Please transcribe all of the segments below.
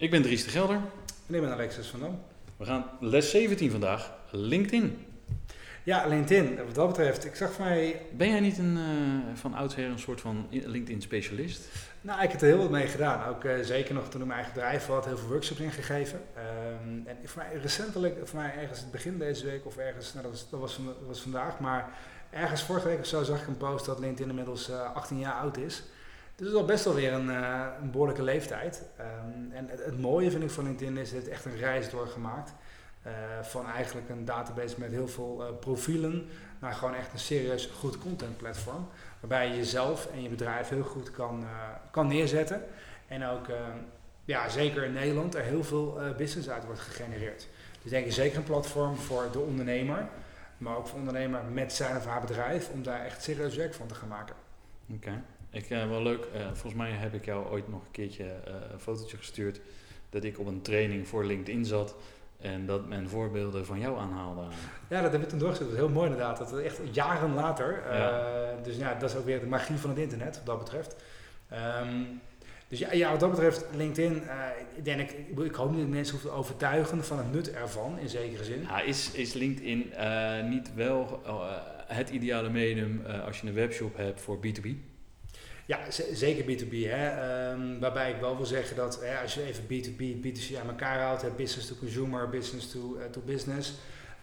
Ik ben Dries de Gelder. En ik ben Alexis van Dam. We gaan les 17 vandaag, LinkedIn. Ja, LinkedIn. Wat dat betreft, ik zag van mij... Ben jij niet een, uh, van oudsher een soort van LinkedIn-specialist? Nou, ik heb er heel wat mee gedaan. Ook uh, zeker nog toen ik mijn eigen bedrijf had, heel veel workshops ingegeven. Um, en voor mij recentelijk, voor mij ergens het begin deze week of ergens, nou dat was, dat was, vandaag, maar ergens vorige week of zo zag ik een post dat LinkedIn inmiddels uh, 18 jaar oud is. Dat is al best wel weer een, een behoorlijke leeftijd. Um, en het, mooie vind ik van LinkedIn is dat het echt een reis doorgemaakt. Uh, van eigenlijk een database met heel veel uh, profielen naar gewoon echt een serieus goed content platform. Waarbij je jezelf en je bedrijf heel goed kan, kan neerzetten. En ook, ja, zeker in Nederland, er heel veel business uit wordt gegenereerd. Dus denk ik zeker een platform voor de ondernemer. Maar ook voor ondernemer met zijn of haar bedrijf. Om daar echt serieus werk van te gaan maken. Oké. Ik, uh, wel leuk, uh, volgens mij heb ik jou ooit nog een keertje uh, een fotootje gestuurd dat ik op een training voor LinkedIn zat en dat men voorbeelden van jou aanhaalde. Ja, dat heb ik toen doorgezet. Dat is heel mooi inderdaad. Dat echt jaren later. Ja. dus ja, dat is ook weer de magie van het internet wat dat betreft. Um, dus ja, ja, wat dat betreft, LinkedIn, ik denk ik, ik hoop niet dat mensen hoeven te overtuigen van het nut ervan, in zekere zin. Ja, is, is LinkedIn niet wel het ideale medium als je een webshop hebt voor B2B? Ja, zeker B2B. Hè. Um, waarbij ik wel wil zeggen dat hè, als je even B2B, B2C aan elkaar houdt, hè, business to consumer, business to, uh, to business,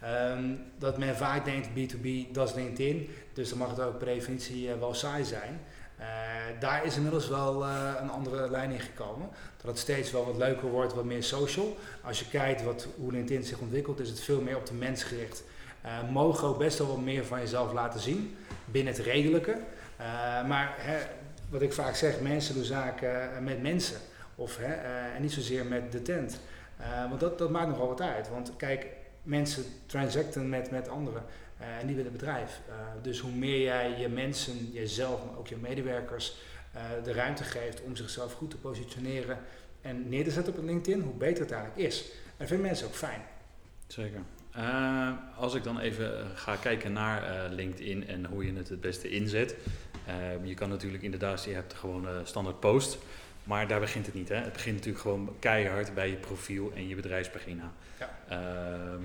um, dat men vaak denkt B2B, dat is LinkedIn. Dus dan mag het ook per definitie uh, wel saai zijn. Uh, daar is inmiddels wel een andere lijn in gekomen. Dat het steeds wel wat leuker wordt, wat meer social. Als je kijkt wat, hoe LinkedIn zich ontwikkelt, is het veel meer op de mens gericht. Mogen ook best wel wat meer van jezelf laten zien, binnen het redelijke. maar wat ik vaak zeg, mensen doen zaken met mensen. Of, hè, uh, en niet zozeer met de tent. Uh, want dat, dat maakt nogal wat uit. Want kijk, mensen transacten met, met anderen en niet met het bedrijf. dus hoe meer jij je mensen, jezelf, maar ook je medewerkers de ruimte geeft om zichzelf goed te positioneren en neer te zetten op LinkedIn, hoe beter het eigenlijk is. En vinden mensen ook fijn. Zeker. Als ik dan even ga kijken naar LinkedIn en hoe je het het beste inzet. Uh, je kan natuurlijk inderdaad, je hebt gewoon standaard post. Maar daar begint het niet. Hè? Het begint natuurlijk gewoon keihard bij je profiel en je bedrijfspagina. Ja.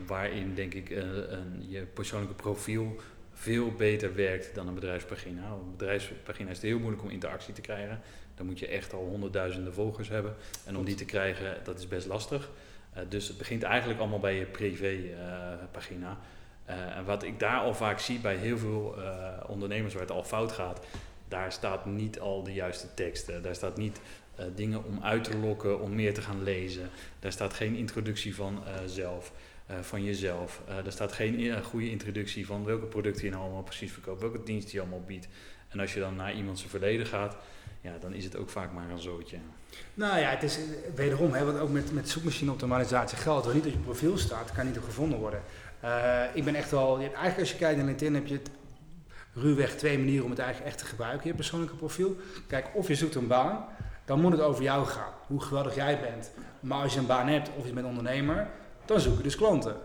waarin denk ik een, je persoonlijke profiel veel beter werkt dan een bedrijfspagina. Een bedrijfspagina is het heel moeilijk om interactie te krijgen. Dan moet je echt al honderdduizenden volgers hebben. En om die te krijgen, dat is best lastig. Uh, dus het begint eigenlijk allemaal bij je privépagina. Uh, en wat ik daar al vaak zie bij heel veel ondernemers waar het al fout gaat, daar staat niet al de juiste teksten. Daar staat niet dingen om uit te lokken, om meer te gaan lezen. Daar staat geen introductie van zelf. van jezelf. er staat geen goede introductie van welke producten je nou allemaal precies verkoopt, welke dienst je allemaal biedt. En als je dan naar iemand zijn verleden gaat, ja, dan is het ook vaak maar een zootje. Nou ja, het is wederom, hè, want ook met, met zoekmachine optimalisatie geldt. Als niet op je profiel staat, kan niet op gevonden worden. Uh, ik ben echt wel, eigenlijk als je kijkt naar LinkedIn heb je het ruwweg twee manieren om het eigenlijk echt te gebruiken, je persoonlijke profiel. Kijk, of je zoekt een baan, dan moet het over jou gaan, hoe geweldig jij bent. Maar als je een baan hebt of je bent ondernemer, dan zoek je dus klanten.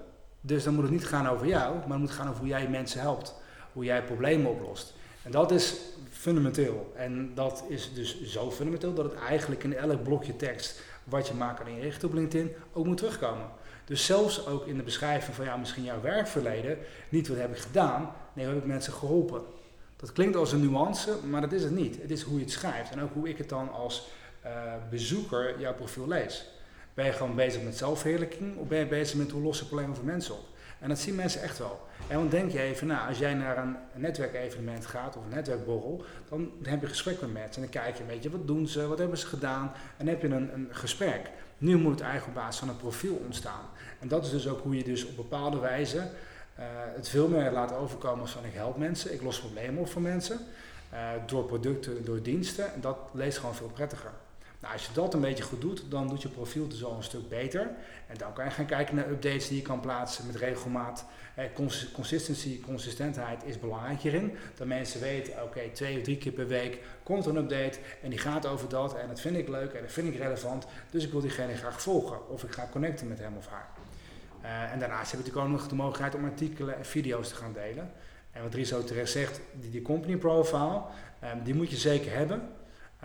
Dus dan moet het niet gaan over jou, maar het moet gaan over hoe jij mensen helpt, hoe jij problemen oplost. En dat is fundamenteel. En dat is dus zo fundamenteel dat het eigenlijk in elk blokje tekst wat je maakt kan inrichten op LinkedIn ook moet terugkomen. Dus zelfs ook in de beschrijving van ja, misschien jouw werkverleden, niet wat heb ik gedaan, nee, hoe heb ik mensen geholpen. Dat klinkt als een nuance, maar dat is het niet. Het is hoe je het schrijft en ook hoe ik het dan als uh, bezoeker jouw profiel lees. Ben je gewoon bezig met zelfverheerlijking of ben je bezig met hoe lossen problemen voor mensen op? En dat zien mensen echt wel. En dan denk je even, nou, als jij naar een netwerkevenement gaat of een netwerkborrel, dan heb je gesprek met mensen. En dan kijk je een beetje, wat doen ze, wat hebben ze gedaan? En dan heb je een, een gesprek. Nu moet het eigenlijk op basis van een profiel ontstaan. En dat is dus ook hoe je dus op bepaalde wijze uh, het veel meer laat overkomen van ik help mensen, ik los problemen op voor mensen. Uh, door producten, door diensten. En dat leest gewoon veel prettiger. Nou, als je dat een beetje goed doet, dan doet je profiel dus al een stuk beter. En dan kan je gaan kijken naar updates die je kan plaatsen met regelmaat. Eh, consistency, consistentheid is belangrijk hierin. Dat mensen weten, oké, twee of drie keer per week komt er een update en die gaat over dat. En dat vind ik leuk en dat vind ik relevant. Dus ik wil diegene graag volgen of ik ga connecten met hem of haar. Uh, en daarnaast heb je natuurlijk ook nog de mogelijkheid om artikelen en video's te gaan delen. En wat Ries ook terecht zegt, die, company profile, um, die moet je zeker hebben.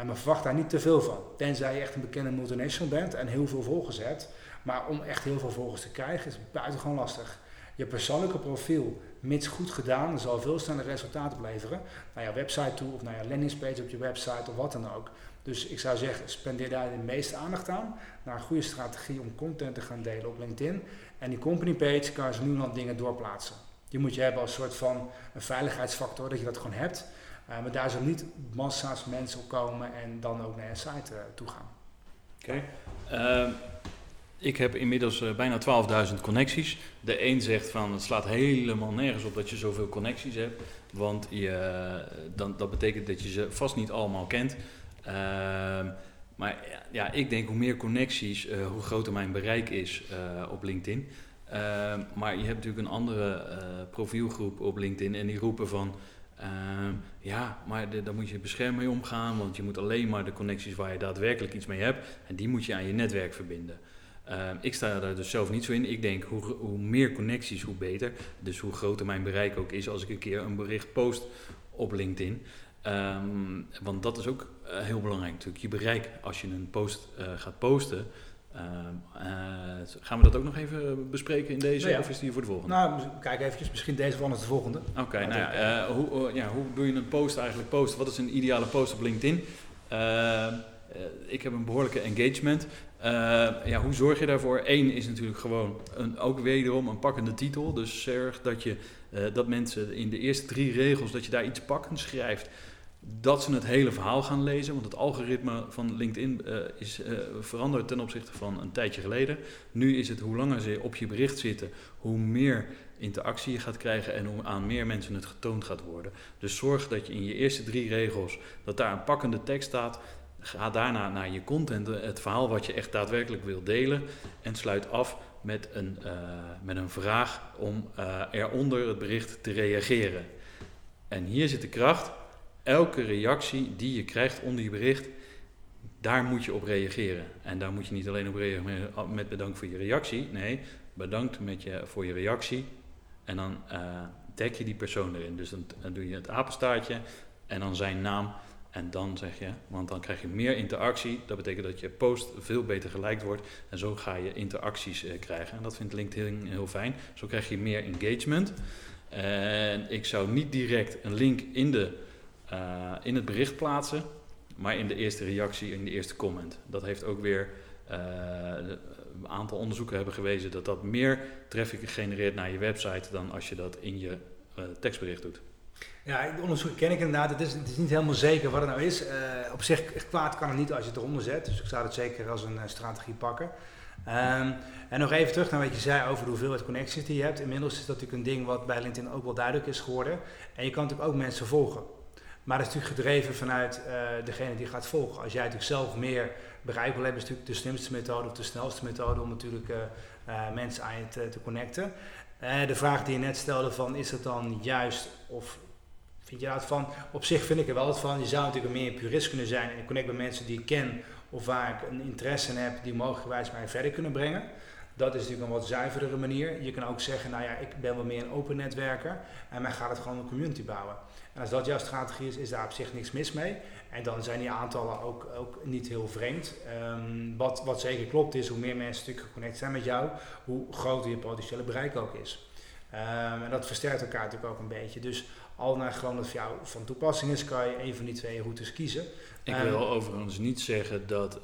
Uh, maar verwacht daar niet te veel van. Tenzij je echt een bekende multinational bent en heel veel volgers hebt. Maar om echt heel veel volgers te krijgen is buitengewoon lastig. Je persoonlijke profiel, mits goed gedaan, zal veel sneller resultaten opleveren. Naar je website toe of naar je landingspage op je website of wat dan ook. Dus ik zou zeggen, spendeer daar de meeste aandacht aan. Naar een goede strategie om content te gaan delen op LinkedIn. En die company page kan je nu nog dingen doorplaatsen. Die moet je hebben als soort van een veiligheidsfactor, dat je dat gewoon hebt. Uh, maar daar zullen niet massa's mensen op komen en dan ook naar een site uh, toe gaan. Oké. Uh, ik heb inmiddels bijna 12.000 connecties. De een zegt van het slaat helemaal nergens op dat je zoveel connecties hebt. Want je, dan, dat betekent dat je ze vast niet allemaal kent. Ehm, maar ja, ik denk hoe meer connecties, hoe groter mijn bereik is op LinkedIn. Ehm, maar je hebt natuurlijk een andere profielgroep op LinkedIn en die roepen van... Ehm, ja, maar de, daar moet je beschermd mee omgaan, want je moet alleen maar de connecties waar je daadwerkelijk iets mee hebt... en die moet je aan je netwerk verbinden. ik sta daar dus zelf niet zo in. Ik denk hoe, hoe meer connecties, hoe beter. Dus hoe groter mijn bereik ook is als ik een keer een bericht post op LinkedIn. Um, want dat is ook uh, heel belangrijk natuurlijk. Je bereik als je een post uh, gaat posten. Uh, gaan we dat ook nog even bespreken in deze nou ja. of is die voor de volgende? Nou, kijk eventjes. Misschien deze anders de volgende. Oké, okay, nou ja, hoe, ja, hoe doe je een post eigenlijk posten? Wat is een ideale post op LinkedIn? Ehm, ik heb een behoorlijke engagement. ja, hoe zorg je daarvoor? Eén is natuurlijk gewoon een, ook wederom een pakkende titel. Dus zorg dat je dat mensen in de eerste drie regels dat je daar iets pakkend schrijft dat ze het hele verhaal gaan lezen. Want het algoritme van LinkedIn uh, is uh, veranderd ten opzichte van een tijdje geleden. Nu is het hoe langer ze op je bericht zitten, hoe meer interactie je gaat krijgen en hoe aan meer mensen het getoond gaat worden. Dus zorg dat je in je eerste drie regels, dat daar een pakkende tekst staat. Ga daarna naar je content, het verhaal wat je echt daadwerkelijk wil delen. En sluit af met een, met een vraag om eronder het bericht te reageren. En hier zit de kracht elke reactie die je krijgt onder je bericht, daar moet je op reageren. En daar moet je niet alleen op reageren met bedankt voor je reactie. Nee, bedankt met je, voor je reactie. En dan uh, dek je die persoon erin. Dus dan, doe je het apenstaartje en dan zijn naam. En dan zeg je, want dan krijg je meer interactie. Dat betekent dat je post veel beter gelijkt wordt. En zo ga je interacties uh, krijgen. En dat vindt LinkedIn heel fijn. Zo krijg je meer engagement. En ik zou niet direct een link in de uh, in het bericht plaatsen, maar in de eerste reactie, in de eerste comment. Dat heeft ook weer uh, een aantal onderzoeken hebben gewezen dat dat meer traffic genereert naar je website dan als je dat in je uh, tekstbericht doet. Ja, de onderzoek ken ik inderdaad. Het is, het is niet helemaal zeker wat het nou is. Op zich, kwaad kan het niet als je het eronder zet. Dus ik zou het zeker als een strategie pakken. Um, en nog even terug naar wat je zei over de hoeveelheid connecties die je hebt. Inmiddels is dat natuurlijk een ding wat bij LinkedIn ook wel duidelijk is geworden. En je kan natuurlijk ook mensen volgen. Maar dat is natuurlijk gedreven vanuit uh, degene die gaat volgen. Als jij natuurlijk zelf meer bereik wil hebben, is natuurlijk de slimste methode of de snelste methode om natuurlijk uh, uh, mensen aan je te, te connecten. de vraag die je net stelde van is het dan juist of vind je dat van? Op zich vind ik er wel wat van. Je zou natuurlijk meer purist kunnen zijn en ik connect met mensen die ik ken of waar ik een interesse in heb die mogelijkwijs mij verder kunnen brengen. Dat is natuurlijk een wat zuiverdere manier. Je kan ook zeggen, nou ja, ik ben wel meer een open netwerker en mij gaat het gewoon een community bouwen. En als dat jouw strategie is, is daar op zich niks mis mee. En dan zijn die aantallen ook, ook niet heel vreemd. Um, wat, wat zeker klopt is, hoe meer mensen natuurlijk geconnect zijn met jou, hoe groter je potentiële bereik ook is. Um, en dat versterkt elkaar natuurlijk ook een beetje. Dus al naar gewoon dat voor jou van toepassing is, kan je een van die twee routes kiezen. Ik wil um, overigens niet zeggen dat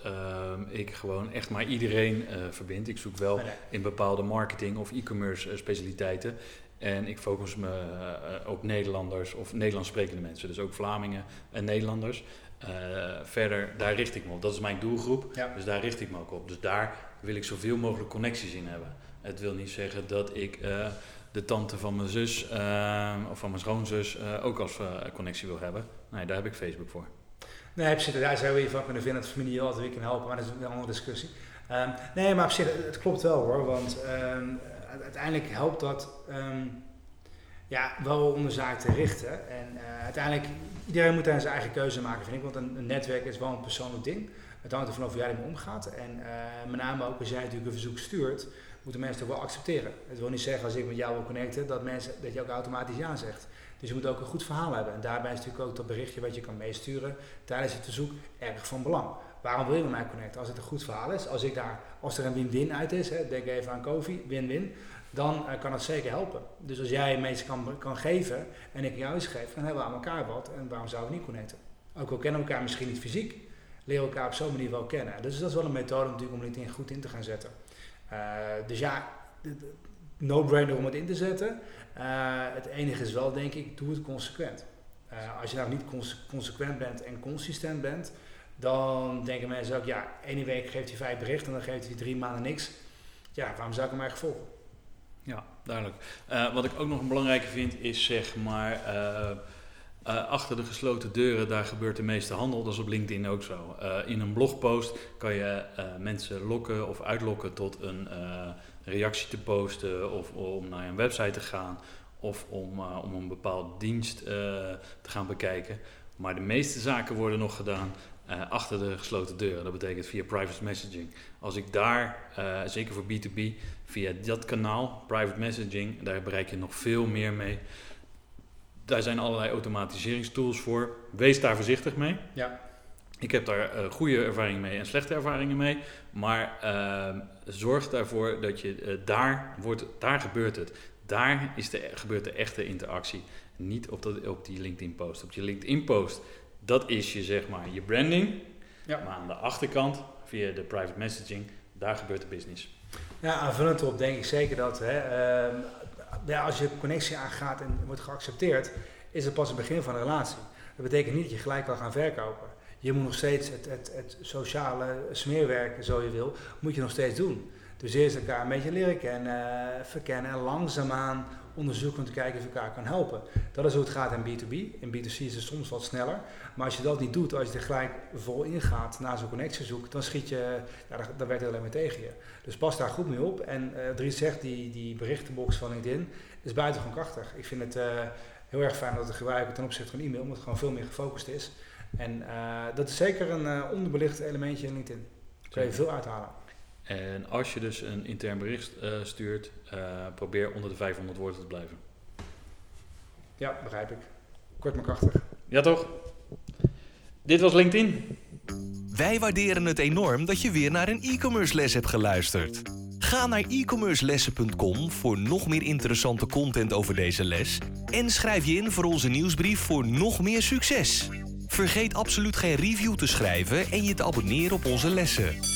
ik gewoon echt maar iedereen uh, verbind. Ik zoek wel nee. in bepaalde marketing of e-commerce uh, specialiteiten. En ik focus me uh, op Nederlanders of Nederlands sprekende mensen. Dus ook Vlamingen en Nederlanders. Uh, verder, daar richt ik me op. Dat is mijn doelgroep. Ja. Dus daar richt ik me ook op. Dus daar wil ik zoveel mogelijk connecties in hebben. Het wil niet zeggen dat ik uh, de tante van mijn zus of van mijn schoonzus ook als connectie wil hebben. Nee, daar heb ik Facebook voor. Nee, op zich, daar zou je van kunnen vinden dat familie altijd weer kan helpen, maar dat is een andere discussie. Ehm, nee, maar op zich, het klopt wel hoor, want ehm, uiteindelijk helpt dat ehm, ja, wel om de zaak te richten. En uh, uiteindelijk, iedereen moet daar zijn eigen keuze maken, vind ik, want een, netwerk is wel een persoonlijk ding. Het hangt ervan af hoe jij ermee omgaat. En uh, met name ook als jij natuurlijk een verzoek stuurt, moeten mensen het wel accepteren. Het wil niet zeggen als ik met jou wil connecten, dat, mensen, dat je ook automatisch ja zegt. Dus je moet ook een goed verhaal hebben. En daarbij is natuurlijk ook dat berichtje wat je kan meesturen tijdens het verzoek erg van belang. Waarom wil je met mij connecten? Als het een goed verhaal is, als, ik daar, als er een win-win uit is, hè, denk even aan Kofi, win-win, dan uh, kan het zeker helpen. Dus als jij mensen kan, kan geven en ik jou eens geef, dan hebben we aan elkaar wat. En waarom zouden we niet connecten? Ook al kennen we elkaar misschien niet fysiek, leren we elkaar op zo'n manier wel kennen. Dus dat is wel een methode natuurlijk om LinkedIn goed in te gaan zetten. Uh, dus ja, no-brainer om het in te zetten. Uh, het enige is wel, denk ik, doe het consequent. Als je nou niet conse consequent bent en consistent bent, dan denken mensen ook, ja, ene week geeft hij vijf berichten en dan geeft hij drie maanden niks. Ja, waarom zou ik hem eigenlijk volgen? Ja, duidelijk. Uh, wat ik ook nog een belangrijke vind is zeg maar. Uh, achter de gesloten deuren, daar gebeurt de meeste handel. Dat is op LinkedIn ook zo. In een blogpost kan je mensen lokken of uitlokken tot een reactie te posten of om naar een website te gaan of om, om een bepaald dienst te gaan bekijken. Maar de meeste zaken worden nog gedaan achter de gesloten deuren. Dat betekent via private messaging. Als ik daar, zeker voor B2B, via dat kanaal, private messaging, daar bereik je nog veel meer mee daar zijn allerlei automatiseringstools voor. Wees daar voorzichtig mee. Ja. Ik heb daar uh, goede ervaringen mee en slechte ervaringen mee. Maar zorg daarvoor dat je daar wordt, daar gebeurt het. Daar is de, gebeurt de echte interactie. Niet op, dat, op die LinkedIn post. Op je LinkedIn post, dat is je zeg maar je branding. Ja. Maar aan de achterkant, via de private messaging, daar gebeurt de business. Ja, aanvullend op denk ik zeker dat hè, ehm, ja, als je connectie aangaat en wordt geaccepteerd, is het pas het begin van een relatie. Dat betekent niet dat je gelijk wil gaan verkopen. Je moet nog steeds het, het, het sociale smeerwerk, zo je wil, moet je nog steeds doen. Dus eerst elkaar een beetje leren kennen, verkennen en langzaamaan onderzoeken om te kijken of je elkaar kan helpen. Dat is hoe het gaat in B2B. In B2C is het soms wat sneller. Maar als je dat niet doet, als je er gelijk vol ingaat naar zo'n connectie zoekt, dan schiet je, ja, dan, werkt het alleen maar tegen je. Dus pas daar goed mee op. En uh, Dries zegt, die, die berichtenbox van LinkedIn is buitengewoon krachtig. Ik vind het uh, heel erg fijn dat het gebruiken ten opzichte van e-mail, omdat het gewoon veel meer gefocust is. En uh, dat is zeker een onderbelicht elementje in LinkedIn. Daar kun je veel uithalen. En als je dus een intern bericht uh, stuurt, uh, probeer onder de 500 woorden te blijven. Ja, begrijp ik. Kort maar krachtig. Ja, toch? Dit was LinkedIn. Wij waarderen het enorm dat je weer naar een e-commerce les hebt geluisterd. Ga naar e-commercelessen.com voor nog meer interessante content over deze les en schrijf je in voor onze nieuwsbrief voor nog meer succes. Vergeet absoluut geen review te schrijven en je te abonneren op onze lessen.